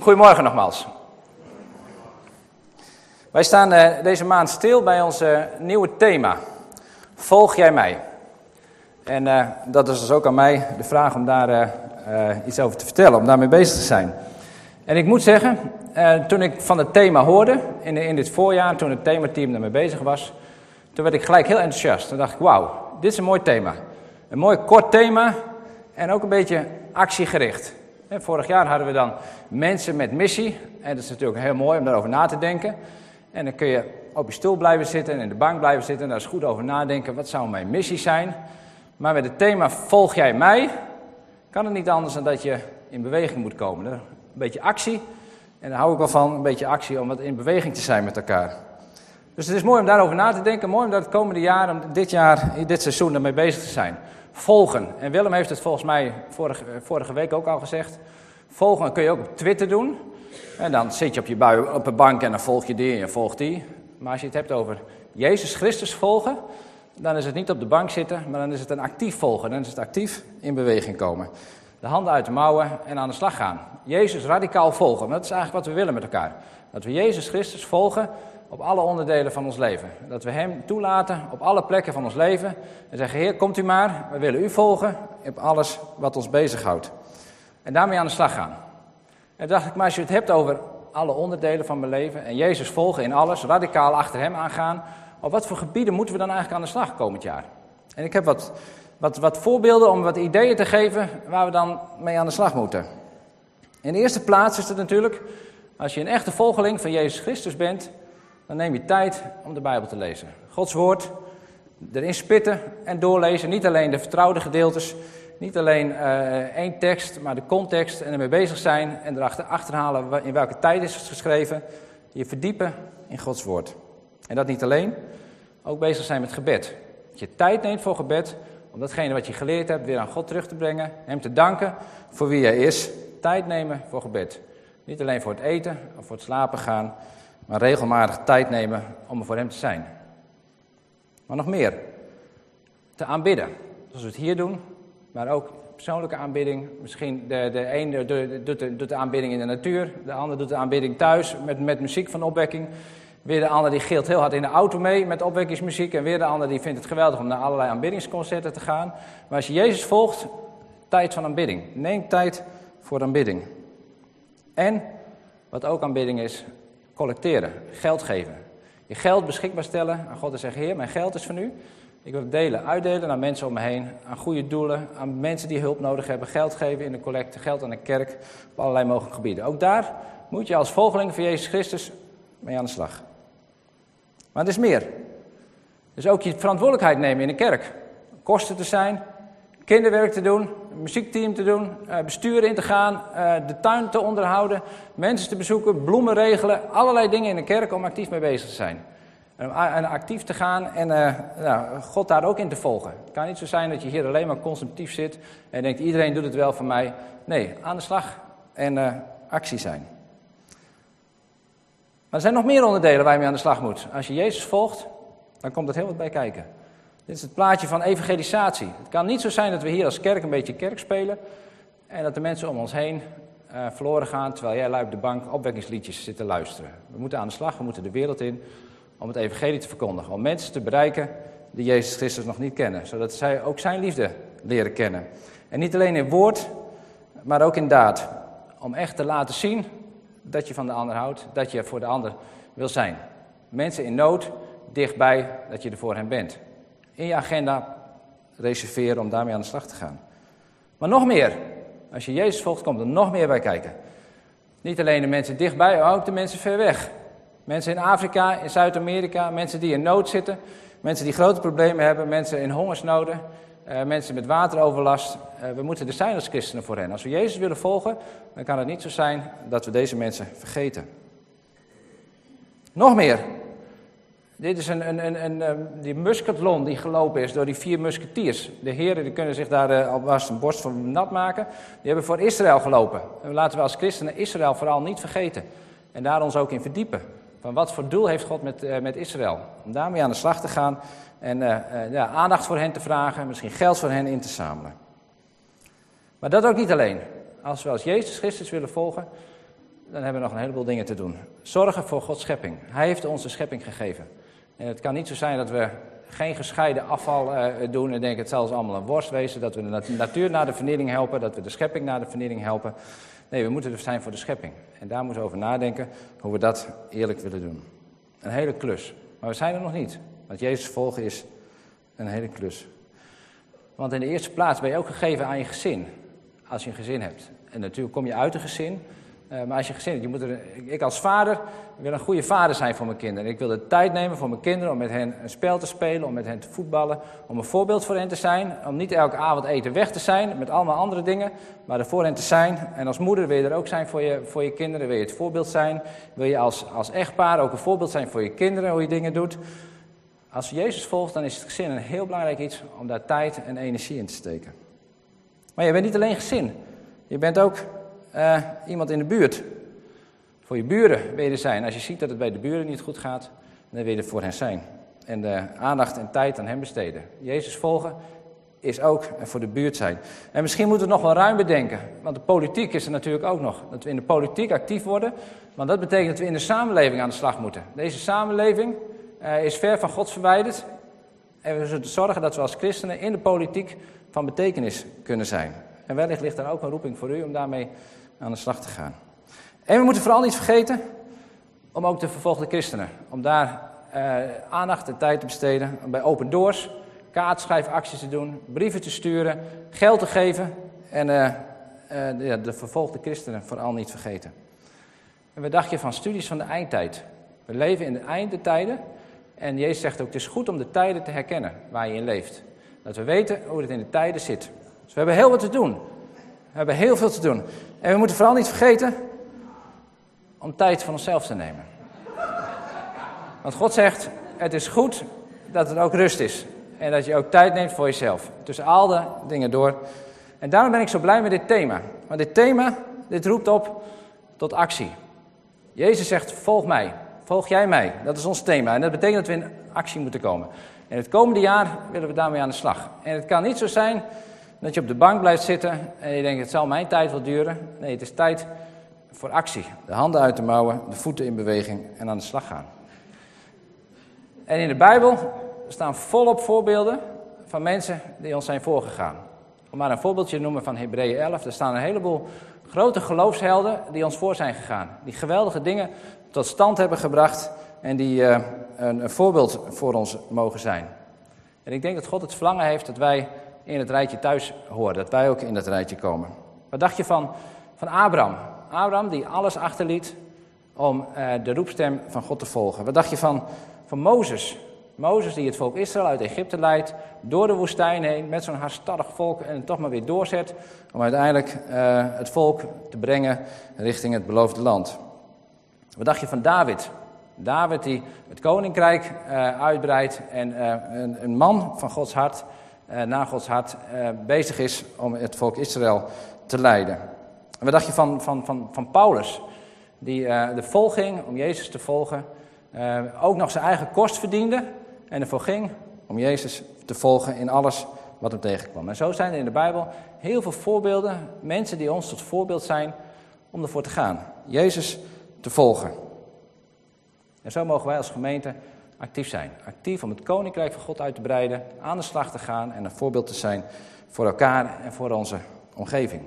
Goedemorgen nogmaals. Wij staan uh, deze maand stil bij ons uh, nieuwe thema. Volg jij mij? En uh, dat is dus ook aan mij de vraag om daar iets over te vertellen, om daarmee bezig te zijn. En ik moet zeggen, toen ik van het thema hoorde, in, in dit voorjaar, toen het themateam daarmee bezig was, toen werd ik gelijk heel enthousiast. Toen dacht ik, wauw, dit is een mooi thema. Een mooi kort thema en ook een beetje actiegericht. Vorig jaar hadden we dan mensen met missie. En dat is natuurlijk heel mooi om daarover na te denken. En dan kun je op je stoel blijven zitten en in de bank blijven zitten. En daar is goed over nadenken. Wat zou mijn missie zijn? Maar met het thema Volg jij mij? kan het niet anders dan dat je in beweging moet komen. Een beetje actie. En daar hou ik wel van, een beetje actie om wat in beweging te zijn met elkaar. Dus het is mooi om daarover na te denken. Mooi om dat het komende jaar, om dit jaar, dit seizoen ermee bezig te zijn. Volgen. En Willem heeft het volgens mij vorige, vorige week ook al gezegd. Volgen kun je ook op Twitter doen. En dan zit je op je bui, op een bank en dan volg je die en je volgt die. Maar als je het hebt over Jezus Christus volgen, dan is het niet op de bank zitten, maar dan is het een actief volgen. Dan is het actief in beweging komen. De handen uit de mouwen en aan de slag gaan. Jezus radicaal volgen. Dat is eigenlijk wat we willen met elkaar. Dat we Jezus Christus volgen op alle onderdelen van ons leven. Dat we Hem toelaten op alle plekken van ons leven. En zeggen, Heer, komt u maar, we willen u volgen op alles wat ons bezighoudt. En daarmee aan de slag gaan. En dacht ik, maar als je het hebt over alle onderdelen van mijn leven en Jezus volgen in alles, radicaal achter Hem aangaan, op wat voor gebieden moeten we dan eigenlijk aan de slag komend jaar? En ik heb wat, wat, wat voorbeelden om wat ideeën te geven waar we dan mee aan de slag moeten. In de eerste plaats is het natuurlijk, als je een echte volgeling van Jezus Christus bent, dan neem je tijd om de Bijbel te lezen. Gods woord, erin spitten en doorlezen. Niet alleen de vertrouwde gedeeltes, niet alleen uh, één tekst, maar de context en ermee bezig zijn en erachter achterhalen in welke tijd is het geschreven. Je verdiepen in Gods woord. En dat niet alleen, ook bezig zijn met gebed. Dat je tijd neemt voor gebed, om datgene wat je geleerd hebt weer aan God terug te brengen. Hem te danken voor wie hij is. Tijd nemen voor gebed. Niet alleen voor het eten of voor het slapen gaan, maar regelmatig tijd nemen om er voor hem te zijn. Maar nog meer. Te aanbidden. Zoals we het hier doen, maar ook persoonlijke aanbidding. Misschien de, de een doet de, doet de aanbidding in de natuur, de ander doet de aanbidding thuis met, met muziek van opwekking. Weer de ander die gilt heel hard in de auto mee met opwekkingsmuziek. En weer de ander die vindt het geweldig om naar allerlei aanbiddingsconcerten te gaan. Maar als je Jezus volgt, tijd van aanbidding. Neem tijd voor aanbidding. En, wat ook aanbidding is, collecteren, geld geven. Je geld beschikbaar stellen aan God en zeggen, Heer, mijn geld is van u. Ik wil het delen, uitdelen naar mensen om me heen, aan goede doelen, aan mensen die hulp nodig hebben, geld geven in de collecte, geld aan de kerk, op allerlei mogelijke gebieden. Ook daar moet je als volgeling van Jezus Christus mee aan de slag. Maar er is meer. Dus ook je verantwoordelijkheid nemen in de kerk. Kosten te zijn, kinderwerk te doen, muziekteam te doen, eh, bestuur in te gaan, eh, de tuin te onderhouden, mensen te bezoeken, bloemen regelen, allerlei dingen in de kerk om actief mee bezig te zijn. En actief te gaan en uh, nou, God daar ook in te volgen. Het kan niet zo zijn dat je hier alleen maar consumptief zit en denkt iedereen doet het wel voor mij. Nee, aan de slag en actie zijn. Maar er zijn nog meer onderdelen waar je mee aan de slag moet. Als je Jezus volgt, dan komt er heel wat bij kijken. Dit is het plaatje van evangelisatie. Het kan niet zo zijn dat we hier als kerk een beetje kerk spelen en dat de mensen om ons heen uh, verloren gaan terwijl jij lui op de bank opwekkingsliedjes zit te luisteren. We moeten aan de slag, we moeten de wereld in om het evangelie te verkondigen. Om mensen te bereiken die Jezus Christus nog niet kennen. Zodat zij ook zijn liefde leren kennen. En niet alleen in woord, maar ook in daad. Om echt te laten zien dat je van de ander houdt, dat je voor de ander wil zijn. Mensen in nood, dichtbij, dat je er voor hen bent. In je agenda reserveren om daarmee aan de slag te gaan. Maar nog meer. Als je Jezus volgt, komt er nog meer bij kijken. Niet alleen de mensen dichtbij, maar ook de mensen ver weg. Mensen in Afrika, in Zuid-Amerika, mensen die in nood zitten, mensen die grote problemen hebben, mensen in hongersnoden, uh, mensen met wateroverlast. Uh, we moeten er zijn als christenen voor hen. Als we Jezus willen volgen, dan kan het niet zo zijn dat we deze mensen vergeten. Nog meer. Dit is een, een, een, een, ehm, die musketlon die gelopen is door die vier musketiers. De heren die kunnen zich daar uh, een borst van nat maken. Die hebben voor Israël gelopen. En laten we als christenen Israël vooral niet vergeten. En daar ons ook in verdiepen. Van wat voor doel heeft God met, uh, met Israël? Om daarmee aan de slag te gaan en uh, ja, aandacht voor hen te vragen, misschien geld voor hen in te zamelen. Maar dat ook niet alleen. Als we als Jezus Christus willen volgen, dan hebben we nog een heleboel dingen te doen. Zorgen voor Gods schepping. Hij heeft ons de schepping gegeven. Het kan niet zo zijn dat we geen gescheiden afval uh, doen en denken het zal allemaal een worst wezen. Dat we de natuur naar de vernieling helpen, dat we de schepping naar de vernieling helpen. Nee, we moeten er zijn voor de schepping. En daar moeten we over nadenken hoe we dat eerlijk willen doen. Een hele klus. Maar we zijn er nog niet. Want Jezus volgen is een hele klus. Want in de eerste plaats ben je ook gegeven aan je gezin. Als je een gezin hebt. En natuurlijk kom je uit een gezin. Uh, maar als je gezin hebt, je moet er, ik als vader wil een goede vader zijn voor mijn kinderen. Ik wil de tijd nemen voor mijn kinderen om met hen een spel te spelen, om met hen te voetballen, om een voorbeeld voor hen te zijn. Om niet elke avond eten weg te zijn met allemaal andere dingen, maar er voor hen te zijn. En als moeder wil je er ook zijn voor je, voor je kinderen, wil je het voorbeeld zijn. Wil je als, als echtpaar ook een voorbeeld zijn voor je kinderen, hoe je dingen doet. Als je Jezus volgt, dan is het gezin een heel belangrijk iets om daar tijd en energie in te steken. Maar je bent niet alleen gezin. Je bent ook uh, iemand in de buurt. Voor je buren wil je er zijn. Als je ziet dat het bij de buren niet goed gaat, dan wil je voor hen zijn. En de aandacht en tijd aan hen besteden. Jezus volgen is ook voor de buurt zijn. En misschien moeten we nog wel ruim bedenken. Want de politiek is er natuurlijk ook nog. Dat we in de politiek actief worden. Want dat betekent dat we in de samenleving aan de slag moeten. Deze samenleving uh, is ver van God verwijderd. En we zullen zorgen dat we als christenen in de politiek van betekenis kunnen zijn. En wellicht ligt daar ook een roeping voor u om daarmee aan de slag te gaan. En we moeten vooral niet vergeten om ook de vervolgde christenen, om daar uh, aandacht en tijd te besteden, bij Open Doors, kaartschrijfacties te doen, brieven te sturen, geld te geven en uh, uh, de, de vervolgde christenen vooral niet vergeten. En wat dacht je van studies van de eindtijd? We leven in de eindtijden en Jezus zegt ook, het is goed om de tijden te herkennen waar je in leeft. Dat we weten hoe het in de tijden zit. Dus we hebben heel wat te doen. We hebben heel veel te doen. En we moeten vooral niet vergeten om tijd van onszelf te nemen. Want God zegt, het is goed dat er ook rust is. En dat je ook tijd neemt voor jezelf. Tussen al de dingen door. En daarom ben ik zo blij met dit thema. Want dit thema, dit roept op tot actie. Jezus zegt, volg mij. Volg jij mij. Dat is ons thema. En dat betekent dat we in actie moeten komen. En het komende jaar willen we daarmee aan de slag. En het kan niet zo zijn dat je op de bank blijft zitten en je denkt, het zal mijn tijd wel duren. Nee, het is tijd voor actie. De handen uit de mouwen, de voeten in beweging en aan de slag gaan. En in de Bijbel staan volop voorbeelden van mensen die ons zijn voorgegaan. Om maar een voorbeeldje te noemen van Hebreeën 11. Er staan een heleboel grote geloofshelden die ons voor zijn gegaan. Die geweldige dingen tot stand hebben gebracht en die uh, een, een voorbeeld voor ons mogen zijn. En ik denk dat God het verlangen heeft dat wij in het rijtje thuis horen. Dat wij ook in dat rijtje komen. Wat dacht je van, van Abraham? Abraham die alles achterliet om uh, de roepstem van God te volgen. Wat dacht je van, van Mozes? Mozes die het volk Israël uit Egypte leidt, door de woestijn heen, met zo'n haarstarrig volk en toch maar weer doorzet, om uiteindelijk uh, het volk te brengen richting het beloofde land. Wat dacht je van David? David die het koninkrijk uh, uitbreidt en een, een, man van Gods hart, naar Gods hart, bezig is om het volk Israël te leiden. En wat dacht je van, van, van, van Paulus? Die uh, de volging om Jezus te volgen, ook nog zijn eigen kost verdiende en ervoor ging om Jezus te volgen in alles wat hem tegenkwam. En zo zijn er in de Bijbel heel veel voorbeelden, mensen die ons tot voorbeeld zijn om ervoor te gaan. Jezus te volgen. En zo mogen wij als gemeente actief zijn. Actief om het koninkrijk van God uit te breiden, aan de slag te gaan en een voorbeeld te zijn voor elkaar en voor onze omgeving.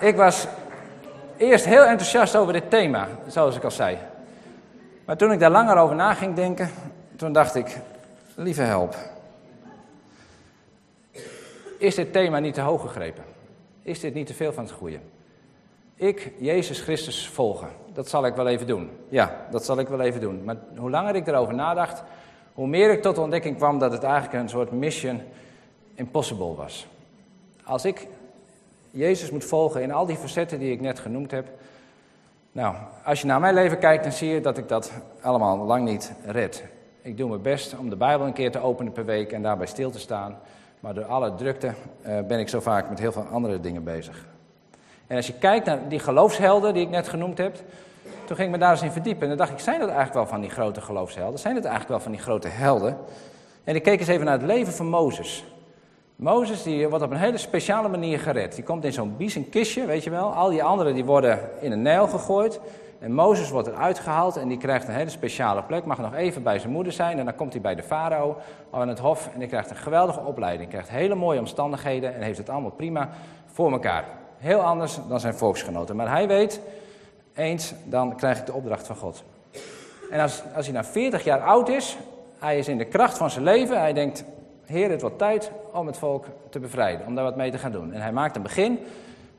Ik was eerst heel enthousiast over dit thema, zoals ik al zei. Maar toen ik daar langer over na ging denken, toen dacht ik, lieve help. Is dit thema niet te hoog gegrepen? Is dit niet te veel van het goede? Ik, Jezus Christus, volgen. Dat zal ik wel even doen. Ja, dat zal ik wel even doen. Maar hoe langer ik erover nadacht, hoe meer ik tot de ontdekking kwam dat het eigenlijk een soort mission impossible was. Als ik Jezus moet volgen in al die facetten die ik net genoemd heb. Nou, als je naar mijn leven kijkt, dan zie je dat ik dat allemaal lang niet red. Ik doe mijn best om de Bijbel een keer te openen per week en daarbij stil te staan. Maar door alle drukte uh, ben ik zo vaak met heel veel andere dingen bezig. En als je kijkt naar die geloofshelden die ik net genoemd heb, toen ging ik me daar eens in verdiepen. En dan dacht ik, zijn dat eigenlijk wel van die grote geloofshelden? Zijn het eigenlijk wel van die grote helden? En ik keek eens even naar het leven van Mozes. Mozes die wordt op een hele speciale manier gered. Die komt in zo'n biezenkistje, weet je wel. Al die anderen die worden in een Nijl gegooid. En Mozes wordt eruit gehaald en die krijgt een hele speciale plek. Mag nog even bij zijn moeder zijn en dan komt hij bij de farao aan het hof. En hij krijgt een geweldige opleiding. Krijgt hele mooie omstandigheden en heeft het allemaal prima voor elkaar. Heel anders dan zijn volksgenoten. Maar hij weet, eens, dan krijg ik de opdracht van God. En als, als hij nou 40 jaar oud is, hij is in de kracht van zijn leven. Hij denkt, Heer, het wordt tijd om het volk te bevrijden, om daar wat mee te gaan doen. En hij maakt een begin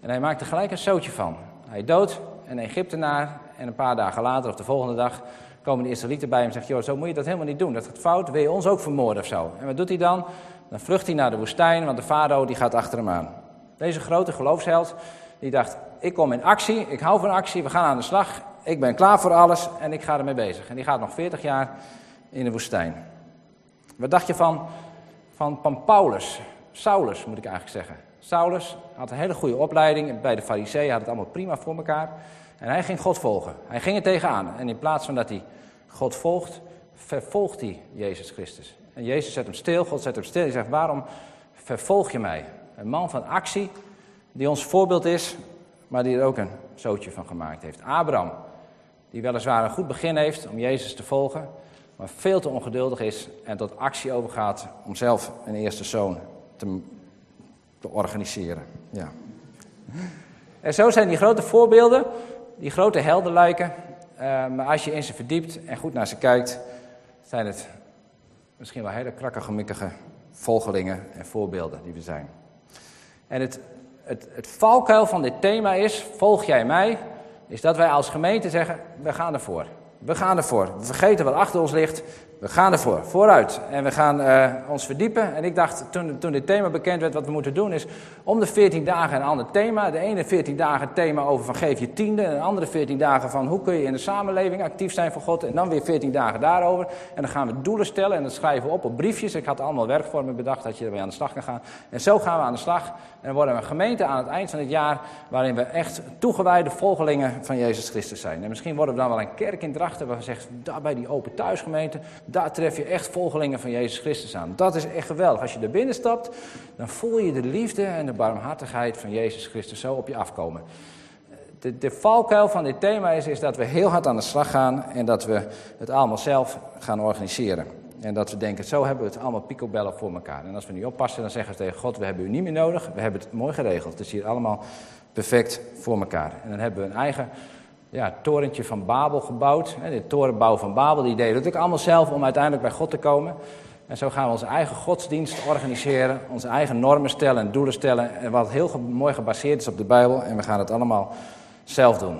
en hij maakt er gelijk een zootje van. Hij doodt een Egyptenaar en een paar dagen later of de volgende dag komen de Israëlieten bij hem en zeggen, joh, zo moet je dat helemaal niet doen, dat gaat fout, wil je ons ook vermoorden of zo? En wat doet hij dan? Dan vlucht hij naar de woestijn, want de farao die gaat achter hem aan. Deze grote geloofsheld, die dacht, ik kom in actie, ik hou van actie, we gaan aan de slag, ik ben klaar voor alles en ik ga ermee bezig. En die gaat nog 40 jaar in de woestijn. Wat dacht je van, van, van Paulus? Saulus moet ik eigenlijk zeggen. Saulus had een hele goede opleiding bij de Fariseeën, had het allemaal prima voor elkaar. En hij ging God volgen. Hij ging er tegenaan. En in plaats van dat hij God volgt, vervolgt hij Jezus Christus. En Jezus zet hem stil, God zet hem stil. Hij zegt, waarom vervolg je mij? Een man van actie, die ons voorbeeld is, maar die er ook een zootje van gemaakt heeft. Abraham, die weliswaar een goed begin heeft om Jezus te volgen, maar veel te ongeduldig is en tot actie overgaat om zelf een eerste zoon te, te organiseren. Ja. En zo zijn die grote voorbeelden, die grote helden lijken, uh, maar als je in ze verdiept en goed naar ze kijkt, zijn het misschien wel hele krakkige, mikkige volgelingen en voorbeelden die we zijn. En het, het, het valkuil van dit thema is, volg jij mij, is dat wij als gemeente zeggen, we gaan ervoor. We gaan ervoor. We vergeten wat achter ons ligt. We gaan ervoor, vooruit. En we gaan uh, ons verdiepen. En ik dacht, toen, toen dit thema bekend werd, wat we moeten doen is om de 14 dagen een ander thema. De ene 14 dagen thema over van geef je tiende. En de andere 14 dagen van hoe kun je in de samenleving actief zijn voor God. En dan weer 14 dagen daarover. En dan gaan we doelen stellen en dat schrijven we op op briefjes. Ik had allemaal werkvormen bedacht dat je ermee aan de slag kan gaan. En zo gaan we aan de slag. En dan worden we een gemeente aan het eind van het jaar waarin we echt toegewijde volgelingen van Jezus Christus zijn. En misschien worden we dan wel een kerk in Drachten waar we zeggen, daar bij die open thuisgemeente, daar tref je echt volgelingen van Jezus Christus aan. Dat is echt geweldig. Als je er binnen stapt, dan voel je de liefde en de barmhartigheid van Jezus Christus zo op je afkomen. De, de valkuil van dit thema is, is dat we heel hard aan de slag gaan en dat we het allemaal zelf gaan organiseren. En dat we denken, zo hebben we het allemaal picobellen voor elkaar. En als we niet oppassen, dan zeggen we tegen God, we hebben u niet meer nodig. We hebben het mooi geregeld. Het is hier allemaal perfect voor elkaar. En dan hebben we een eigen ja, torentje van Babel gebouwd. De torenbouw van Babel, die deden het ook allemaal zelf om uiteindelijk bij God te komen. En zo gaan we onze eigen godsdienst organiseren, onze eigen normen stellen en doelen stellen. En wat heel mooi gebaseerd is op de Bijbel. En we gaan het allemaal zelf doen.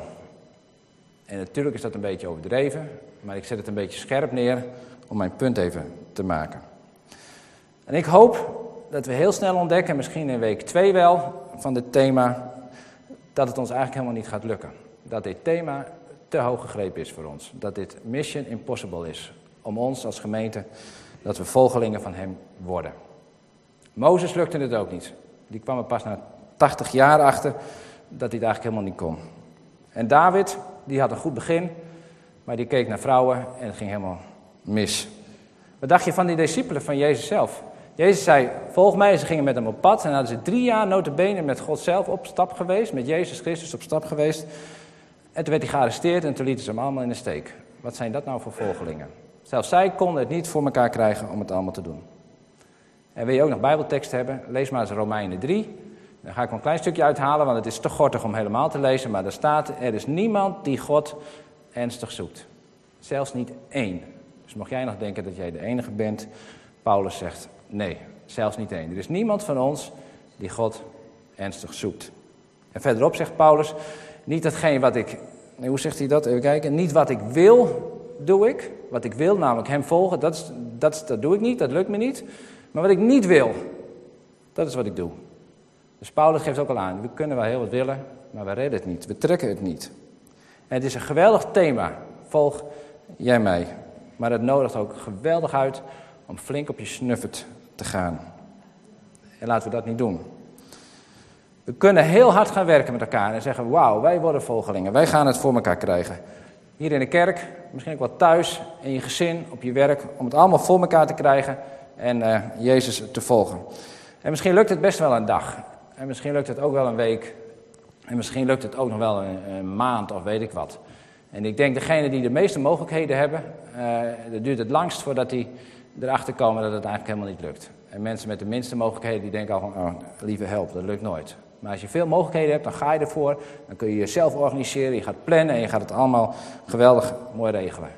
En natuurlijk is dat een beetje overdreven, maar ik zet het een beetje scherp neer om mijn punt even te maken. En ik hoop dat we heel snel ontdekken, misschien in week 2 wel, van dit thema, dat het ons eigenlijk helemaal niet gaat lukken dat dit thema te hoog gegrepen is voor ons. Dat dit mission impossible is om ons als gemeente, dat we volgelingen van hem worden. Mozes lukte het ook niet. Die kwam er pas na 80 jaar achter dat hij het eigenlijk helemaal niet kon. En David, die had een goed begin, maar die keek naar vrouwen en het ging helemaal mis. Wat dacht je van die discipelen van Jezus zelf? Jezus zei, volg mij. Ze gingen met hem op pad en hadden ze drie jaar notabene met God zelf op stap geweest, met Jezus Christus op stap geweest. En toen werd hij gearresteerd en toen lieten ze hem allemaal in de steek. Wat zijn dat nou voor volgelingen? Zelfs zij konden het niet voor elkaar krijgen om het allemaal te doen. En wil je ook nog Bijbeltekst hebben? Lees maar eens Romeinen 3. Dan ga ik een klein stukje uithalen, want het is te gortig om helemaal te lezen. Maar er staat, er is niemand die God ernstig zoekt. Zelfs niet één. Dus mocht jij nog denken dat jij de enige bent, Paulus zegt, nee, zelfs niet één. Er is niemand van ons die God ernstig zoekt. En verderop zegt Paulus, niet datgene wat ik, hoe zegt hij dat? Even kijken. Niet wat ik wil, doe ik. Wat ik wil, namelijk hem volgen, dat, is, dat, dat doe ik niet, dat lukt me niet. Maar wat ik niet wil, dat is wat ik doe. Dus Paulus geeft ook al aan, we kunnen wel heel wat willen, maar we redden het niet. We trekken het niet. En het is een geweldig thema. Volg jij mij. Maar het nodigt ook geweldig uit om flink op je snuffert te gaan. En laten we dat niet doen. We kunnen heel hard gaan werken met elkaar en zeggen: Wauw, wij worden volgelingen, wij gaan het voor elkaar krijgen. Hier in de kerk, misschien ook wel thuis, in je gezin, op je werk, om het allemaal voor elkaar te krijgen en uh, Jezus te volgen. En misschien lukt het best wel een dag. En misschien lukt het ook wel een week. En misschien lukt het ook nog wel een, maand of weet ik wat. En ik denk degene die de meeste mogelijkheden hebben, uh, dat duurt het langst voordat die erachter komen dat het eigenlijk helemaal niet lukt. En mensen met de minste mogelijkheden die denken al van, oh, lieve help, dat lukt nooit. Maar als je veel mogelijkheden hebt, dan ga je ervoor. Dan kun je jezelf organiseren, je gaat plannen en je gaat het allemaal geweldig mooi regelen.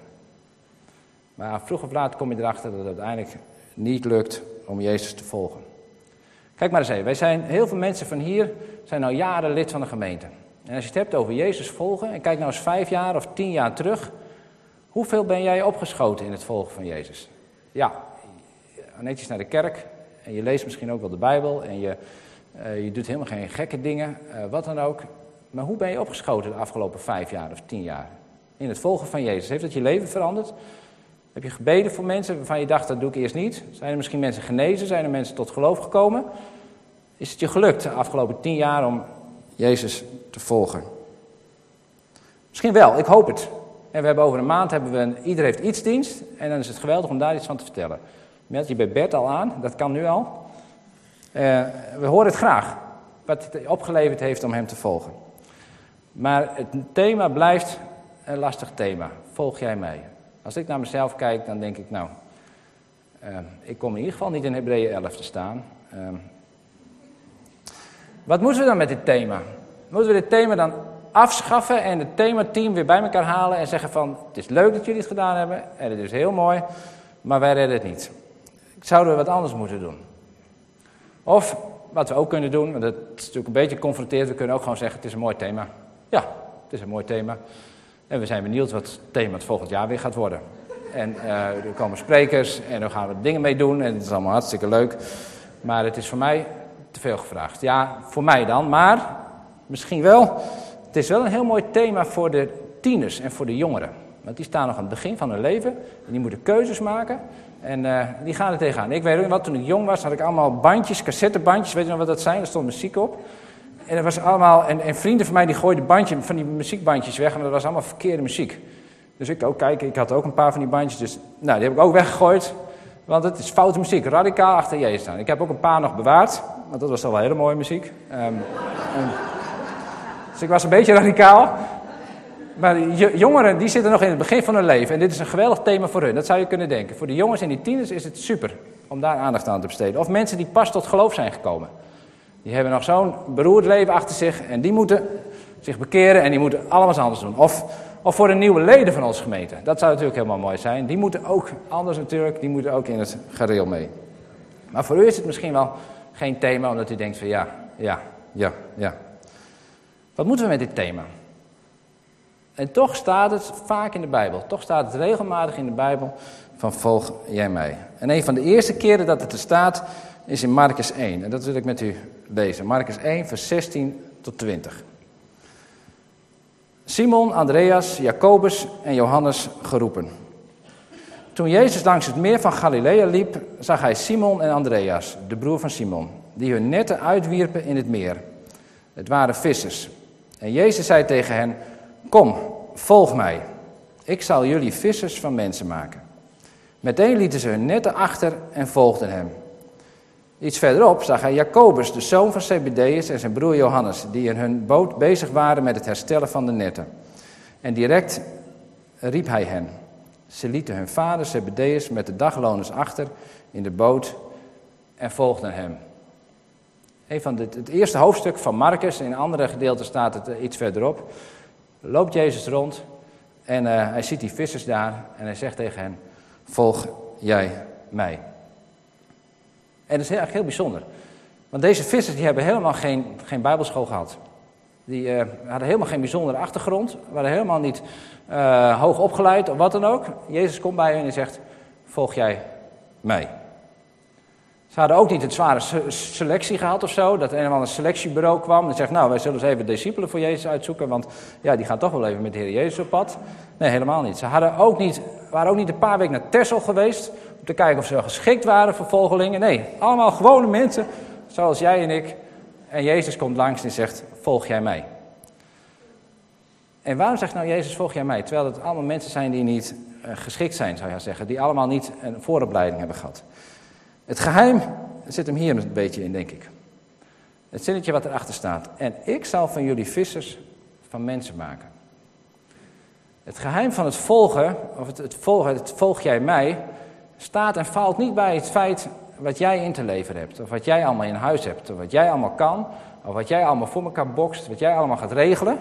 Maar vroeg of laat kom je erachter dat het uiteindelijk niet lukt om Jezus te volgen. Kijk maar eens even, wij zijn, heel veel mensen van hier zijn al jaren lid van de gemeente. En als je het hebt over Jezus volgen, en kijk nou eens vijf jaar of tien jaar terug, hoeveel ben jij opgeschoten in het volgen van Jezus? Ja, netjes naar de kerk en je leest misschien ook wel de Bijbel en je, je doet helemaal geen gekke dingen, uh, wat dan ook. Maar hoe ben je opgeschoten de afgelopen vijf jaar of tien jaar? In het volgen van Jezus. Heeft dat je leven veranderd? Heb je gebeden voor mensen waarvan je dacht, dat doe ik eerst niet? Zijn er misschien mensen genezen? Zijn er mensen tot geloof gekomen? Is het je gelukt de afgelopen tien jaar om Jezus te volgen? Misschien wel, ik hoop het. En we hebben over een maand, hebben we een, ieder heeft iets dienst. En dan is het geweldig om daar iets van te vertellen. Meld je bij Bert al aan, dat kan nu al. Uh, we horen het graag, wat het opgeleverd heeft om hem te volgen. Maar het thema blijft een lastig thema. Volg jij mij? Als ik naar mezelf kijk, dan denk ik, nou, uh, ik kom in ieder geval niet in Hebreeën 11 te staan. Uh, wat moeten we dan met dit thema? Moeten we dit thema dan afschaffen en het themateam weer bij elkaar halen en zeggen van, het is leuk dat jullie het gedaan hebben en het is heel mooi, maar wij redden het niet. Zouden we wat anders moeten doen? Of, wat we ook kunnen doen, want dat is natuurlijk een beetje confronteerd, we kunnen ook gewoon zeggen, het is een mooi thema. Ja, het is een mooi thema. En we zijn benieuwd wat het thema het volgend jaar weer gaat worden. En uh, er komen sprekers en daar gaan we dingen mee doen en het is allemaal hartstikke leuk. Maar het is voor mij te veel gevraagd. Ja, voor mij dan, maar misschien wel. Het is wel een heel mooi thema voor de tieners en voor de jongeren. Want die staan nog aan het begin van hun leven en die moeten keuzes maken. En uh, die gaan er tegenaan. Ik weet ook wat, toen ik jong was, had ik allemaal bandjes, cassettebandjes. Weet je nog wat dat zijn? Er stond muziek op. En, dat was allemaal, en, en vrienden van mij die gooiden bandje, van die muziekbandjes weg, maar dat was allemaal verkeerde muziek. Dus ik ook kijken, ik had ook een paar van die bandjes, dus nou, die heb ik ook weggegooid. Want het is foute muziek, radicaal achter Jezus staan. Ik heb ook een paar nog bewaard, want dat was al wel hele mooie muziek. Um, en, dus ik was een beetje radicaal. Maar jongeren die zitten nog in het begin van hun leven en dit is een geweldig thema voor hun, dat zou je kunnen denken. Voor de jongens en die tieners is het super om daar aandacht aan te besteden. Of mensen die pas tot geloof zijn gekomen. Die hebben nog zo'n beroerd leven achter zich en die moeten zich bekeren en die moeten allemaal anders doen. Of, of voor de nieuwe leden van onze gemeente. Dat zou natuurlijk helemaal mooi zijn. Die moeten ook anders natuurlijk, die moeten ook in het gareel mee. Maar voor u is het misschien wel geen thema, omdat u denkt van ja, ja, ja, ja. Wat moeten we met dit thema? En toch staat het vaak in de Bijbel. Toch staat het regelmatig in de Bijbel van volg jij mij. En een van de eerste keren dat het er staat is in Marcus 1. En dat wil ik met u lezen. Marcus 1, vers 16 tot 20. Simon, Andreas, Jacobus en Johannes geroepen. Toen Jezus langs het meer van Galilea liep, zag hij Simon en Andreas, de broer van Simon, die hun netten uitwierpen in het meer. Het waren vissers. En Jezus zei tegen hen: Kom, volg mij. Ik zal jullie vissers van mensen maken. Meteen lieten ze hun netten achter en volgden hem. Iets verderop zag hij Jacobus, de zoon van Zebedeus, en zijn broer Johannes, die in hun boot bezig waren met het herstellen van de netten. En direct riep hij hen. Ze lieten hun vader Zebedeus met de dagloners achter in de boot en volgden hem. Een het, het eerste hoofdstuk van Marcus, in andere gedeelten staat het iets verderop, loopt Jezus rond en uh, hij ziet die vissers daar en hij zegt tegen hen, volg jij mij. En dat is eigenlijk heel bijzonder. Want deze vissers die hebben helemaal geen, geen bijbelschool gehad. Die uh, hadden helemaal geen bijzondere achtergrond, waren helemaal niet uh, hoog opgeleid of wat dan ook. Jezus komt bij hen en zegt, volg jij mij. Ze hadden ook niet het zware selectie gehad of zo, dat een of ander selectiebureau kwam en zegt, nou wij zullen eens even discipelen voor Jezus uitzoeken, want ja, die gaan toch wel even met de Heer Jezus op pad. Nee, helemaal niet. Ze hadden ook niet, waren ook niet een paar weken naar Tessel geweest om te kijken of ze geschikt waren voor volgelingen. Nee, allemaal gewone mensen, zoals jij en ik. En Jezus komt langs en zegt, volg jij mij. En waarom zegt nou Jezus, volg jij mij? Terwijl het allemaal mensen zijn die niet uh, geschikt zijn, zou je zeggen. Die allemaal niet een vooropleiding hebben gehad. Het geheim zit hem hier een beetje in, denk ik. Het zinnetje wat erachter staat. En ik zal van jullie vissers van mensen maken. Het geheim van het volgen, of het, het, volgen, het volg jij mij, staat en valt niet bij het feit wat jij in te leveren hebt. Of wat jij allemaal in huis hebt. Of wat jij allemaal kan. Of wat jij allemaal voor elkaar bokst. Wat jij allemaal gaat regelen.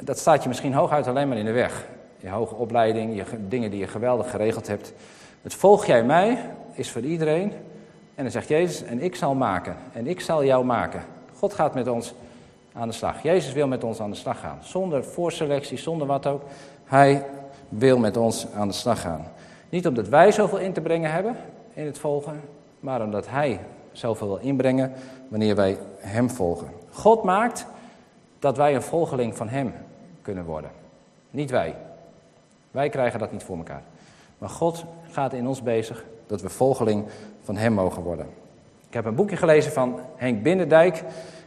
Dat staat je misschien hooguit alleen maar in de weg. Je hoge opleiding, je dingen die je geweldig geregeld hebt. Het volg jij mij is voor iedereen. En dan zegt Jezus, en ik zal maken. En ik zal jou maken. God gaat met ons aan de slag. Jezus wil met ons aan de slag gaan. Zonder voorselectie, zonder wat ook. Hij wil met ons aan de slag gaan. Niet omdat wij zoveel in te brengen hebben in het volgen, maar omdat Hij zoveel wil inbrengen wanneer wij Hem volgen. God maakt dat wij een volgeling van Hem kunnen worden. Niet wij. Wij krijgen dat niet voor elkaar. Maar God gaat in ons bezig dat we volgeling van Hem mogen worden. Ik heb een boekje gelezen van Henk Binnendijk.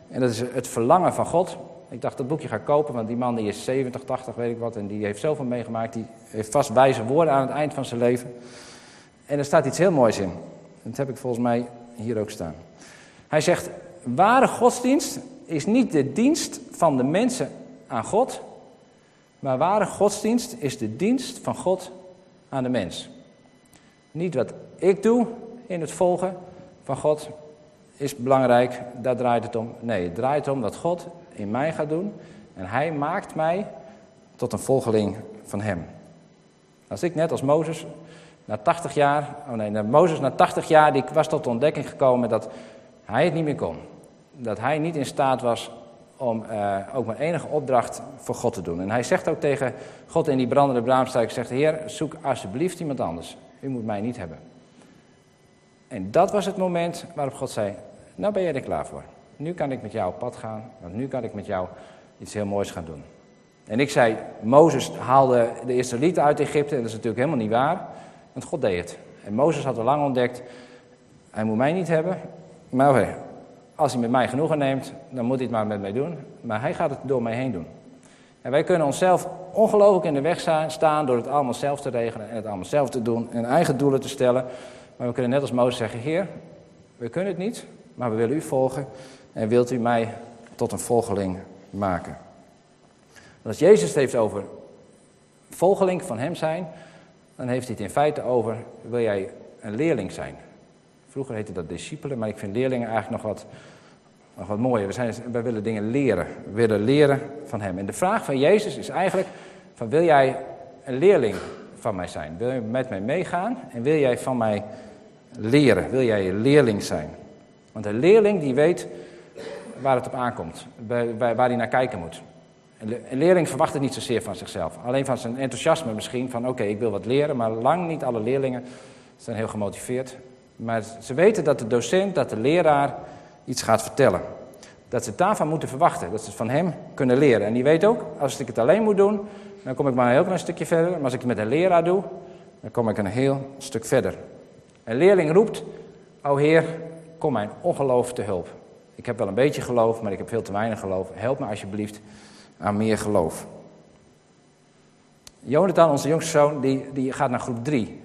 En dat is het verlangen van God. Ik dacht dat boekje ga kopen, want die man die is 70, 80, weet ik wat. En die heeft zoveel meegemaakt. Die heeft vast wijze woorden aan het eind van zijn leven. En er staat iets heel moois in. Dat heb ik volgens mij hier ook staan. Hij zegt, ware godsdienst is niet de dienst van de mensen aan God. Maar ware godsdienst is de dienst van God aan de mens. Niet wat ik doe in het volgen van God is belangrijk, daar draait het om. Nee, het draait om wat God in mij gaat doen. En hij maakt mij tot een volgeling van hem. Als ik net als Mozes na 80 jaar, oh nee, Mozes na 80 jaar, die was tot de ontdekking gekomen dat hij het niet meer kon. Dat hij niet in staat was om uh, ook maar enige opdracht voor God te doen. En hij zegt ook tegen God in die brandende braamstruik, zegt, Heer, zoek alsjeblieft iemand anders. U moet mij niet hebben. En dat was het moment waarop God zei, nou ben je er klaar voor. Nu kan ik met jou op pad gaan, want nu kan ik met jou iets heel moois gaan doen. En ik zei, Mozes haalde de Israëlieten uit Egypte, en dat is natuurlijk helemaal niet waar, want God deed het. En Mozes had al lang ontdekt, hij moet mij niet hebben, maar oké, als hij met mij genoegen neemt, dan moet hij het maar met mij doen. Maar hij gaat het door mij heen doen. En wij kunnen onszelf ongelooflijk in de weg staan door het allemaal zelf te regelen en het allemaal zelf te doen en eigen doelen te stellen. Maar we kunnen net als Mozes zeggen, Heer, we kunnen het niet, maar we willen u volgen en wilt u mij tot een volgeling maken. Als Jezus het heeft over volgeling van hem zijn, dan heeft hij het in feite over, wil jij een leerling zijn? Vroeger heette dat discipelen, maar ik vind leerlingen eigenlijk nog wat, nog wat mooier. We zijn, wij willen dingen leren. We willen leren van hem. En de vraag van Jezus is eigenlijk, van wil jij een leerling van mij zijn? Wil je met mij meegaan en wil jij van mij leren? Wil jij een leerling zijn? Want een leerling die weet waar het op aankomt, waar hij naar kijken moet. Een leerling verwacht het niet zozeer van zichzelf. Alleen van zijn enthousiasme misschien, van oké, ik wil wat leren, maar lang niet alle leerlingen zijn heel gemotiveerd. Maar ze weten dat de docent, dat de leraar iets gaat vertellen. Dat ze het daarvan moeten verwachten, dat ze het van hem kunnen leren. En die weet ook, als ik het alleen moet doen, dan kom ik maar een heel klein stukje verder. Maar als ik het met een leraar doe, dan kom ik een heel stuk verder. Een leerling roept, o Heer, kom mijn ongeloof te hulp. Ik heb wel een beetje geloof, maar ik heb veel te weinig geloof. Help me alsjeblieft aan meer geloof. Jonathan, onze jongste zoon, die, die gaat naar groep 3.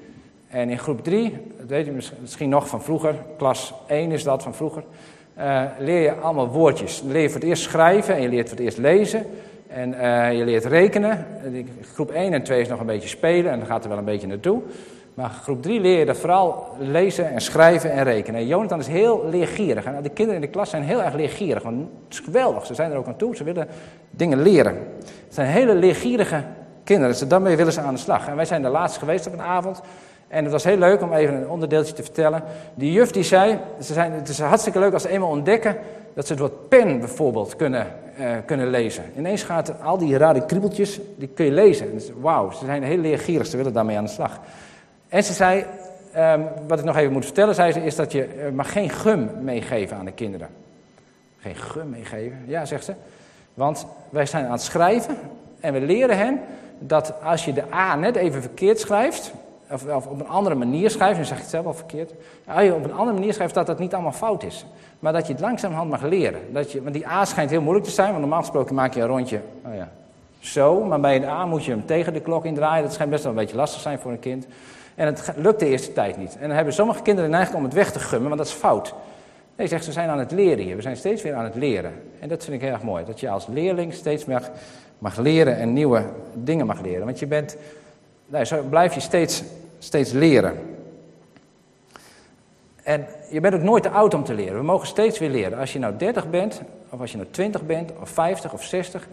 En in groep 3, dat weet je misschien nog van vroeger, klas 1 is dat van vroeger, uh, leer je allemaal woordjes. leer je voor het eerst schrijven en je leert voor het eerst lezen. En uh, je leert rekenen. Groep 1 en 2 is nog een beetje spelen en daar gaat er wel een beetje naartoe. Maar groep 3 leer je vooral lezen en schrijven en rekenen. En Jonathan is heel leergierig. En de kinderen in de klas zijn heel erg leergierig. Want het is geweldig, ze zijn er ook aan toe. Ze willen dingen leren. Het zijn hele leergierige kinderen. Dus daarmee willen ze aan de slag. En wij zijn de laatste geweest op een avond. En het was heel leuk om even een onderdeeltje te vertellen. Die juf die zei, ze zijn, het is hartstikke leuk als ze eenmaal ontdekken dat ze het woord pen bijvoorbeeld kunnen, uh, kunnen lezen. Ineens gaat al die rare kriebeltjes, die kun je lezen. Wauw, ze zijn heel leergierig, ze willen daarmee aan de slag. En ze zei, um, wat ik nog even moet vertellen, zei ze, is dat je uh, mag geen gum meegeven aan de kinderen. Geen gum meegeven? Ja, zegt ze. Want wij zijn aan het schrijven en we leren hen dat als je de A net even verkeerd schrijft, of, of, op een andere manier schrijft, nu zeg ik het zelf al verkeerd. Als je op een andere manier schrijft, dat dat niet allemaal fout is. Maar dat je het langzamerhand mag leren. Dat je, want die A schijnt heel moeilijk te zijn, want normaal gesproken maak je een rondje oh ja, zo. Maar bij een A moet je hem tegen de klok indraaien. Dat schijnt best wel een beetje lastig zijn voor een kind. En het lukt de eerste tijd niet. En dan hebben sommige kinderen neiging om het weg te gummen, want dat is fout. Nee, zegt, ze zijn aan het leren hier. We zijn steeds weer aan het leren. En dat vind ik heel erg mooi. Dat je als leerling steeds meer mag leren en nieuwe dingen mag leren. Want je bent, nou, zo blijf je steeds, steeds leren. En je bent ook nooit te oud om te leren. We mogen steeds weer leren. Als je nou 30 bent, of als je nou 20 bent, of 50 of 60.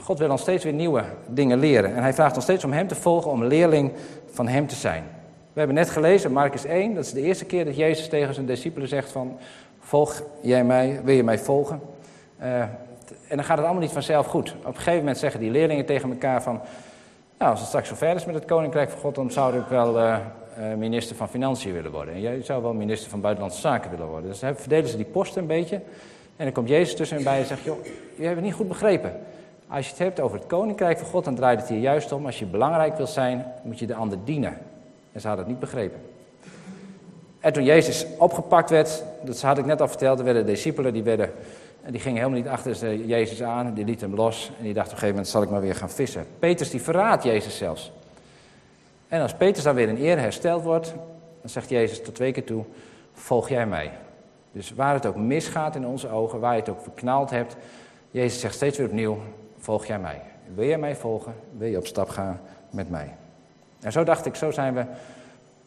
God wil ons steeds weer nieuwe dingen leren. En hij vraagt ons steeds om hem te volgen, om leerling van hem te zijn. We hebben net gelezen, Marcus 1, dat is de eerste keer dat Jezus tegen zijn discipelen zegt van... Volg jij mij, wil je mij volgen? Uh, en dan gaat het allemaal niet vanzelf goed. Op een gegeven moment zeggen die leerlingen tegen elkaar van... Nou, als het straks zover is met het Koninkrijk van God, dan zou ik wel uh, minister van Financiën willen worden. En jij zou wel minister van Buitenlandse Zaken willen worden. Dus verdelen ze die posten een beetje. En dan komt Jezus tussen en bij en zegt, joh, je hebt het niet goed begrepen. Als je het hebt over het Koninkrijk van God, dan draait het hier juist om. Als je belangrijk wil zijn, moet je de ander dienen. En ze hadden het niet begrepen. En toen Jezus opgepakt werd, dat had ik net al verteld, er werden discipelen, die, werden, die gingen helemaal niet achter Jezus aan, die lieten hem los. En die dachten op een gegeven moment, zal ik maar weer gaan vissen. Petrus die verraadt Jezus zelfs. En als Petrus dan weer in eer hersteld wordt, dan zegt Jezus tot twee keer toe, volg jij mij. Dus waar het ook misgaat in onze ogen, waar je het ook verknald hebt, Jezus zegt steeds weer opnieuw, volg jij mij. Wil jij mij volgen? Wil je op stap gaan met mij? En zo dacht ik, zo zijn we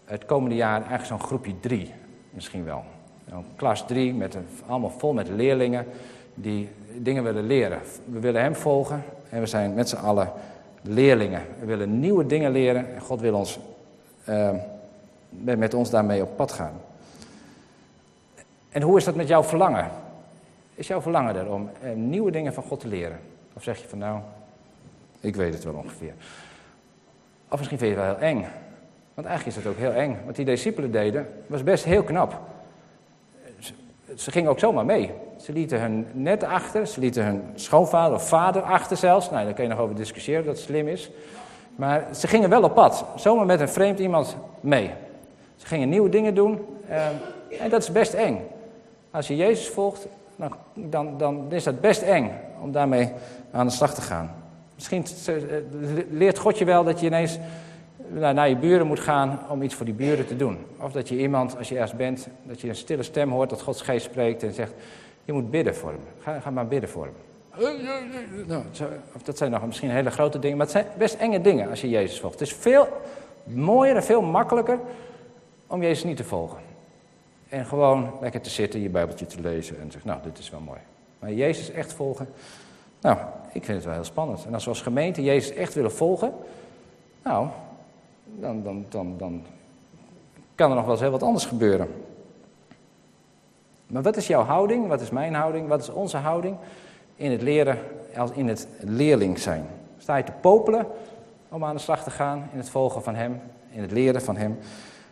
het komende jaar eigenlijk zo'n groepje drie, misschien wel. Een klas drie, met een, allemaal vol met leerlingen die dingen willen leren. We willen hem volgen en we zijn met z'n allen leerlingen. We willen nieuwe dingen leren en God wil ons, uh, met ons daarmee op pad gaan. En hoe is dat met jouw verlangen? Is jouw verlangen er om eh, nieuwe dingen van God te leren? Of zeg je van nou, ik weet het wel ongeveer. Of misschien vind je het wel heel eng. Want eigenlijk is het ook heel eng. Wat die discipelen deden, was best heel knap. Ze, gingen ook zomaar mee. Ze lieten hun net achter, ze lieten hun schoonvader of vader achter zelfs. Nou, daar kun je nog over discussiëren dat slim is. Maar ze gingen wel op pad, zomaar met een vreemd iemand mee. Ze gingen nieuwe dingen doen eh, en dat is best eng. Als je Jezus volgt, dan, dan, dan is dat best eng om daarmee aan de slag te gaan. Misschien eh, leert God je wel dat je ineens naar je buren moet gaan om iets voor die buren te doen. Of dat je iemand, als je ergens bent, dat je een stille stem hoort dat Gods geest spreekt en zegt, je moet bidden voor hem. Ga, ga maar bidden voor hem. Nou, of dat zijn nog misschien hele grote dingen, maar het zijn best enge dingen als je Jezus volgt. Het is veel mooier en veel makkelijker om Jezus niet te volgen. En gewoon lekker te zitten, je Bijbeltje te lezen en zeggen, nou, dit is wel mooi. Maar Jezus echt volgen, nou, ik vind het wel heel spannend. En als we als gemeente Jezus echt willen volgen, nou, dan, dan, dan, dan kan er nog wel eens heel wat anders gebeuren. Maar wat is jouw houding? Wat is mijn houding? Wat is onze houding in het leren, als in het leerling zijn? Sta je te popelen om aan de slag te gaan in het volgen van Hem, in het leren van Hem?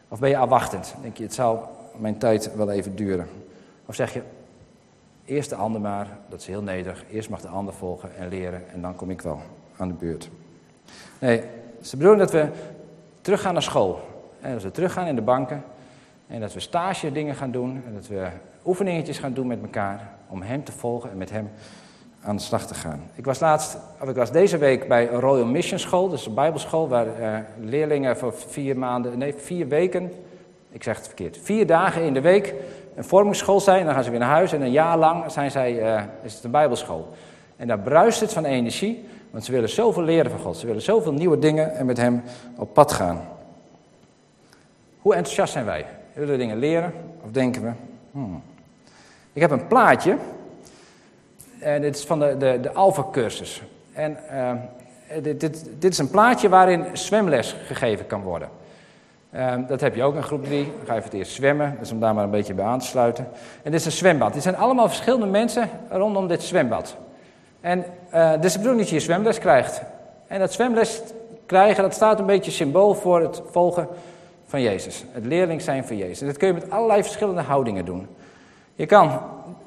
Of ben je afwachtend? Denk je, het zal mijn tijd wel even duren? Of zeg je, eerst de ander maar, dat is heel nederig. Eerst mag de ander volgen en leren en dan kom ik wel aan de beurt. Nee, ze bedoelen dat we teruggaan naar school. En dat we teruggaan in de banken. En dat we stage dingen gaan doen. En dat we oefeningetjes gaan doen met elkaar. Om hem te volgen en met hem aan de slag te gaan. Ik was laatst, of ik was deze week bij een Royal Mission School. Dus een bijbelschool waar uh, leerlingen voor vier maanden, nee vier weken. Ik zeg het verkeerd. Vier dagen in de week een vormingsschool zijn. Dan gaan ze weer naar huis. En een jaar lang zijn zij, uh, is het een bijbelschool. En daar bruist het van energie. Want ze willen zoveel leren van God. Ze willen zoveel nieuwe dingen en met Hem op pad gaan. Hoe enthousiast zijn wij? Willen we dingen leren? Of denken we, hmm. Ik heb een plaatje. En dit is van de, de, de Alpha-cursus. En uh, dit, dit, dit, is een plaatje waarin zwemles gegeven kan worden. Uh, dat heb je ook in groep 3. Dan ga je voor het eerst zwemmen, dus om daar maar een beetje bij aan te sluiten. En dit is een zwembad. Dit zijn allemaal verschillende mensen rondom dit zwembad. En uh, dus de bedoeling dat je je zwemles krijgt. En dat zwemles krijgen, dat staat een beetje symbool voor het volgen van Jezus. Het leerling zijn van Jezus. En dat kun je met allerlei verschillende houdingen doen. Je kan,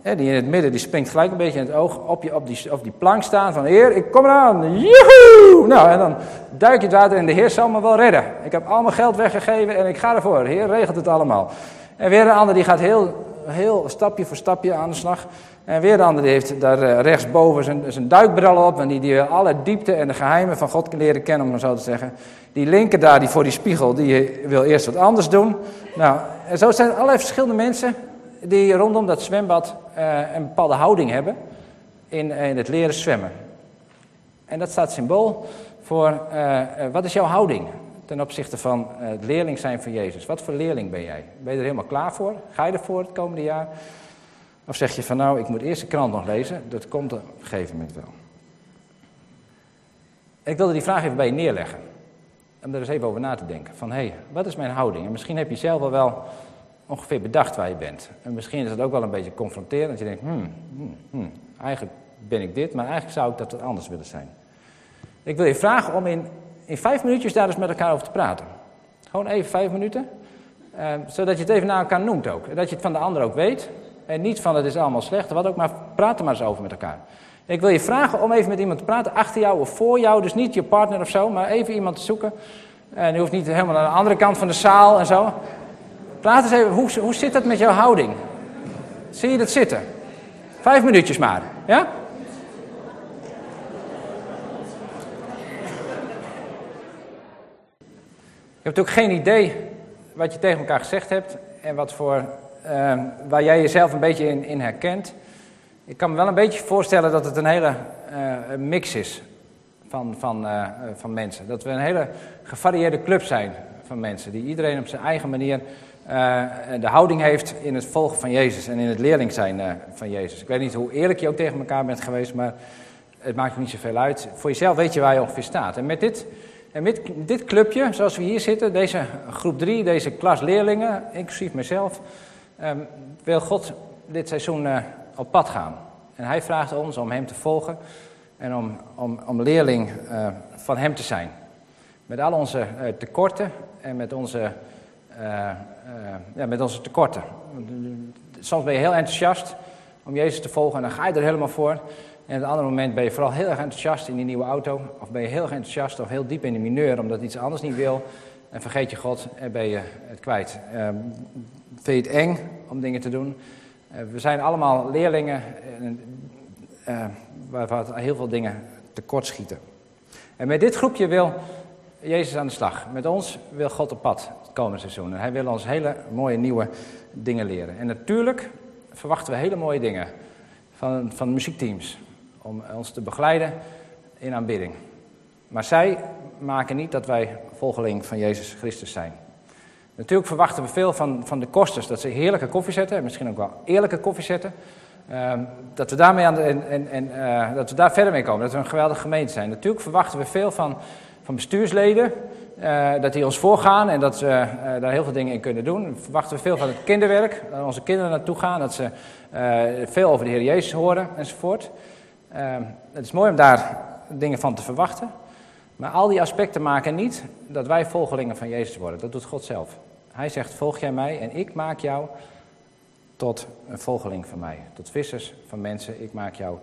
die in het midden, die springt gelijk een beetje in het oog, op, je, op, die, op die plank staan van, Heer, ik kom eraan, joehoe! Nou, en dan duik je het water en de Heer zal me wel redden. Ik heb al mijn geld weggegeven en ik ga ervoor. De Heer regelt het allemaal. En weer een ander die gaat heel heel stapje voor stapje aan de slag. En weer de ander die heeft daar eh, rechtsboven zijn, zijn duikbril op. En die, die alle diepte en de geheimen van God leren kennen, om maar zo te zeggen. Die linker daar, die voor die spiegel, die wil eerst wat anders doen. Nou, en zo zijn er allerlei verschillende mensen die rondom dat zwembad uh, een bepaalde houding hebben in, in het leren zwemmen. En dat staat symbool voor uh, wat is jouw houding ten opzichte van het leerling zijn van Jezus. Wat voor leerling ben jij? Ben je er helemaal klaar voor? Ga je ervoor het komende jaar? Of zeg je van nou, ik moet eerst de krant nog lezen, dat komt op een gegeven moment wel. Ik wilde die vraag even bij je neerleggen. Om er eens even over na te denken. Van hé, hey, wat is mijn houding? En misschien heb je zelf wel ongeveer bedacht waar je bent. En misschien is het ook wel een beetje confronterend. Dat je denkt, hmm, hmm, hmm, eigenlijk ben ik dit, maar eigenlijk zou ik dat anders willen zijn. Ik wil je vragen om in, in vijf minuutjes daar eens met elkaar over te praten. Gewoon even vijf minuten. Eh, zodat je het even naar elkaar noemt ook. En dat je het van de ander ook weet. En niet van het is allemaal slecht, wat ook, maar praat er maar eens over met elkaar. Ik wil je vragen om even met iemand te praten, achter jou of voor jou. Dus niet je partner of zo, maar even iemand te zoeken. En je hoeft niet helemaal naar de andere kant van de zaal en zo. Praat eens even, hoe, hoe zit dat met jouw houding? Zie je dat zitten? Vijf minuutjes maar, ja? Ik heb natuurlijk geen idee wat je tegen elkaar gezegd hebt en wat voor uh, waar jij jezelf een beetje in, in, herkent. Ik kan me wel een beetje voorstellen dat het een hele uh, mix is van, van, uh, van mensen. Dat we een hele gevarieerde club zijn van mensen, die iedereen op zijn eigen manier de houding heeft in het volgen van Jezus en in het leerling zijn van Jezus. Ik weet niet hoe eerlijk je ook tegen elkaar bent geweest, maar het maakt niet zoveel uit. Voor jezelf weet je waar je ongeveer staat. En met dit, en met dit clubje, zoals we hier zitten, deze groep drie, deze klas leerlingen, inclusief mezelf, um, wil God dit seizoen uh, op pad gaan. En hij vraagt ons om hem te volgen en om, om, om leerling van hem te zijn. Met al onze tekorten en met onze, ja, met onze tekorten. Soms ben je heel enthousiast om Jezus te volgen en dan ga je er helemaal voor. En op een ander moment ben je vooral heel erg enthousiast in die nieuwe auto. Of ben je heel erg enthousiast of heel diep in de mineur omdat iets anders niet wil. En vergeet je God en ben je het kwijt. Ehm, vind je het eng om dingen te doen? Uh, we zijn allemaal leerlingen uh, heel veel dingen tekort schieten. En met dit groepje wil Jezus aan de slag. Met ons wil God op pad het komende seizoen. En hij wil ons hele mooie nieuwe dingen leren. En natuurlijk verwachten we hele mooie dingen van, van muziekteams. Om ons te begeleiden in aanbidding. Maar zij maken niet dat wij volgeling van Jezus Christus zijn. Natuurlijk verwachten we veel van, van de kosters, dat ze heerlijke koffie zetten, en misschien ook wel eerlijke koffie zetten. Uh, dat, we daarmee aan en, en, uh, dat we daar verder mee komen, dat we een geweldige gemeente zijn. Natuurlijk verwachten we veel van, van bestuursleden, uh, dat die ons voorgaan en dat ze uh, daar heel veel dingen in kunnen doen. Verwachten we veel van het kinderwerk, dat onze kinderen naartoe gaan, dat ze veel over de Heer Jezus horen enzovoort. Ehm, het is mooi om daar dingen van te verwachten. Maar al die aspecten maken niet dat wij volgelingen van Jezus worden. Dat doet God zelf. Hij zegt: Volg jij mij en ik maak jou tot een volgeling van mij. Tot vissers van mensen. Ik maak jou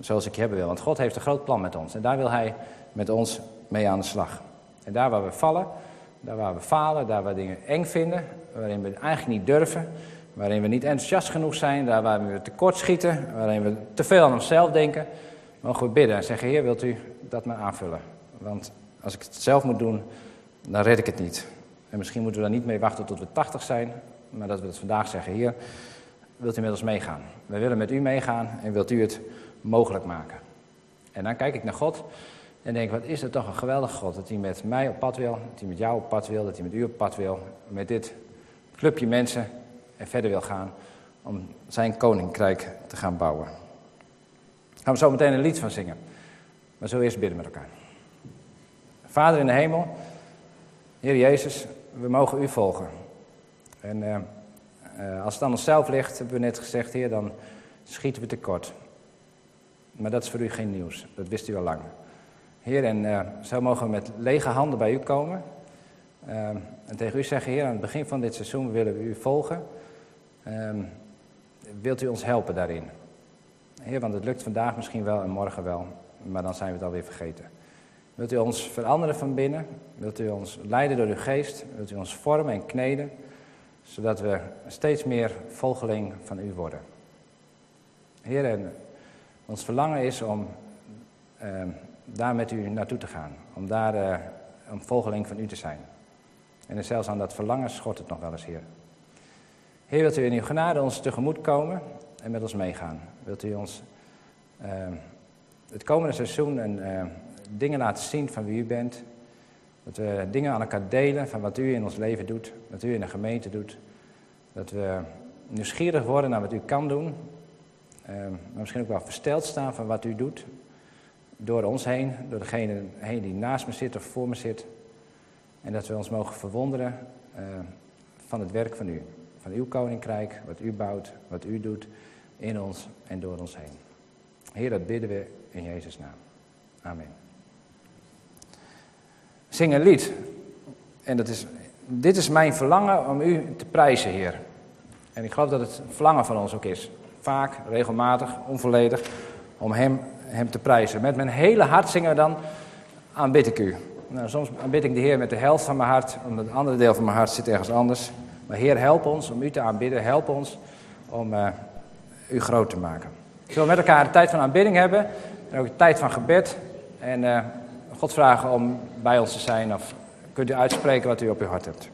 zoals ik je hebben wil. Want God heeft een groot plan met ons. En daar wil Hij met ons mee aan de slag. En daar waar we vallen, daar waar we falen, daar waar we dingen eng vinden, waarin we eigenlijk niet durven, waarin we niet enthousiast genoeg zijn, daar waar we tekort schieten, waarin we te veel aan onszelf denken, mogen we bidden en zeggen: Heer, wilt u dat maar aanvullen? Want als ik het zelf moet doen, dan red ik het niet. En misschien moeten we daar niet mee wachten tot we 80 zijn, maar dat we het vandaag zeggen: Hier, wilt u met ons meegaan? Wij willen met u meegaan en wilt u het mogelijk maken? En dan kijk ik naar God en denk: wat is het toch een geweldige God dat hij met mij op pad wil, dat hij met jou op pad wil, dat hij met u op pad wil, met dit clubje mensen en verder wil gaan om zijn koninkrijk te gaan bouwen. Daar gaan we zo meteen een lied van zingen. Maar zo eerst bidden met elkaar. Vader in de hemel, Heer Jezus, we mogen u volgen. En uh, uh, als het aan onszelf ligt, hebben we net gezegd, Heer, dan schieten we tekort. Maar dat is voor u geen nieuws, dat wist u al lang. Heer, en uh, zo mogen we met lege handen bij u komen. en tegen u zeggen, Heer, aan het begin van dit seizoen willen we u volgen. Ehm, wilt u ons helpen daarin? Heer, want het lukt vandaag misschien wel en morgen wel, maar dan zijn we het alweer vergeten. Wilt u ons veranderen van binnen? Wilt u ons leiden door uw geest? Wilt u ons vormen en kneden? zodat we steeds meer volgeling van u worden. Heer, en ons verlangen is om ehm, daar met u naartoe te gaan, om daar uh, een volgeling van u te zijn. En zelfs aan dat verlangen schort het nog wel eens, Heer. Heer, wilt u in uw genade ons tegemoet komen en met ons meegaan? Wilt u ons ehm, het komende seizoen en, ehm, dingen laten zien van wie u bent? Dat we dingen aan elkaar delen van wat u in ons leven doet, wat u in de gemeente doet. Dat we nieuwsgierig worden naar wat u kan doen. Maar misschien ook wel versteld staan van wat u doet. Door ons heen, door degene heen die naast me zit of voor me zit. En dat we ons mogen verwonderen van het werk van u van uw koninkrijk, wat u bouwt, wat u doet in ons en door ons heen. Heer, dat bidden we in Jezus' naam. Amen. Zing een lied. En dat is, dit is mijn verlangen om u te prijzen, Heer. En ik geloof dat het verlangen van ons ook is. Vaak, regelmatig, onvolledig, om Hem, hem te prijzen. Met mijn hele hart zingen we dan, aanbid ik u. Nou, soms aanbid ik de Heer met de helft van mijn hart, omdat het andere deel van mijn hart zit ergens anders. Maar Heer, help ons om u te aanbidden. Help ons om uh, u groot te maken. Zullen met elkaar een tijd van aanbidding hebben. En ook een tijd van gebed. En uh, God vragen om bij ons te zijn. Of kunt u uitspreken wat u op uw hart hebt.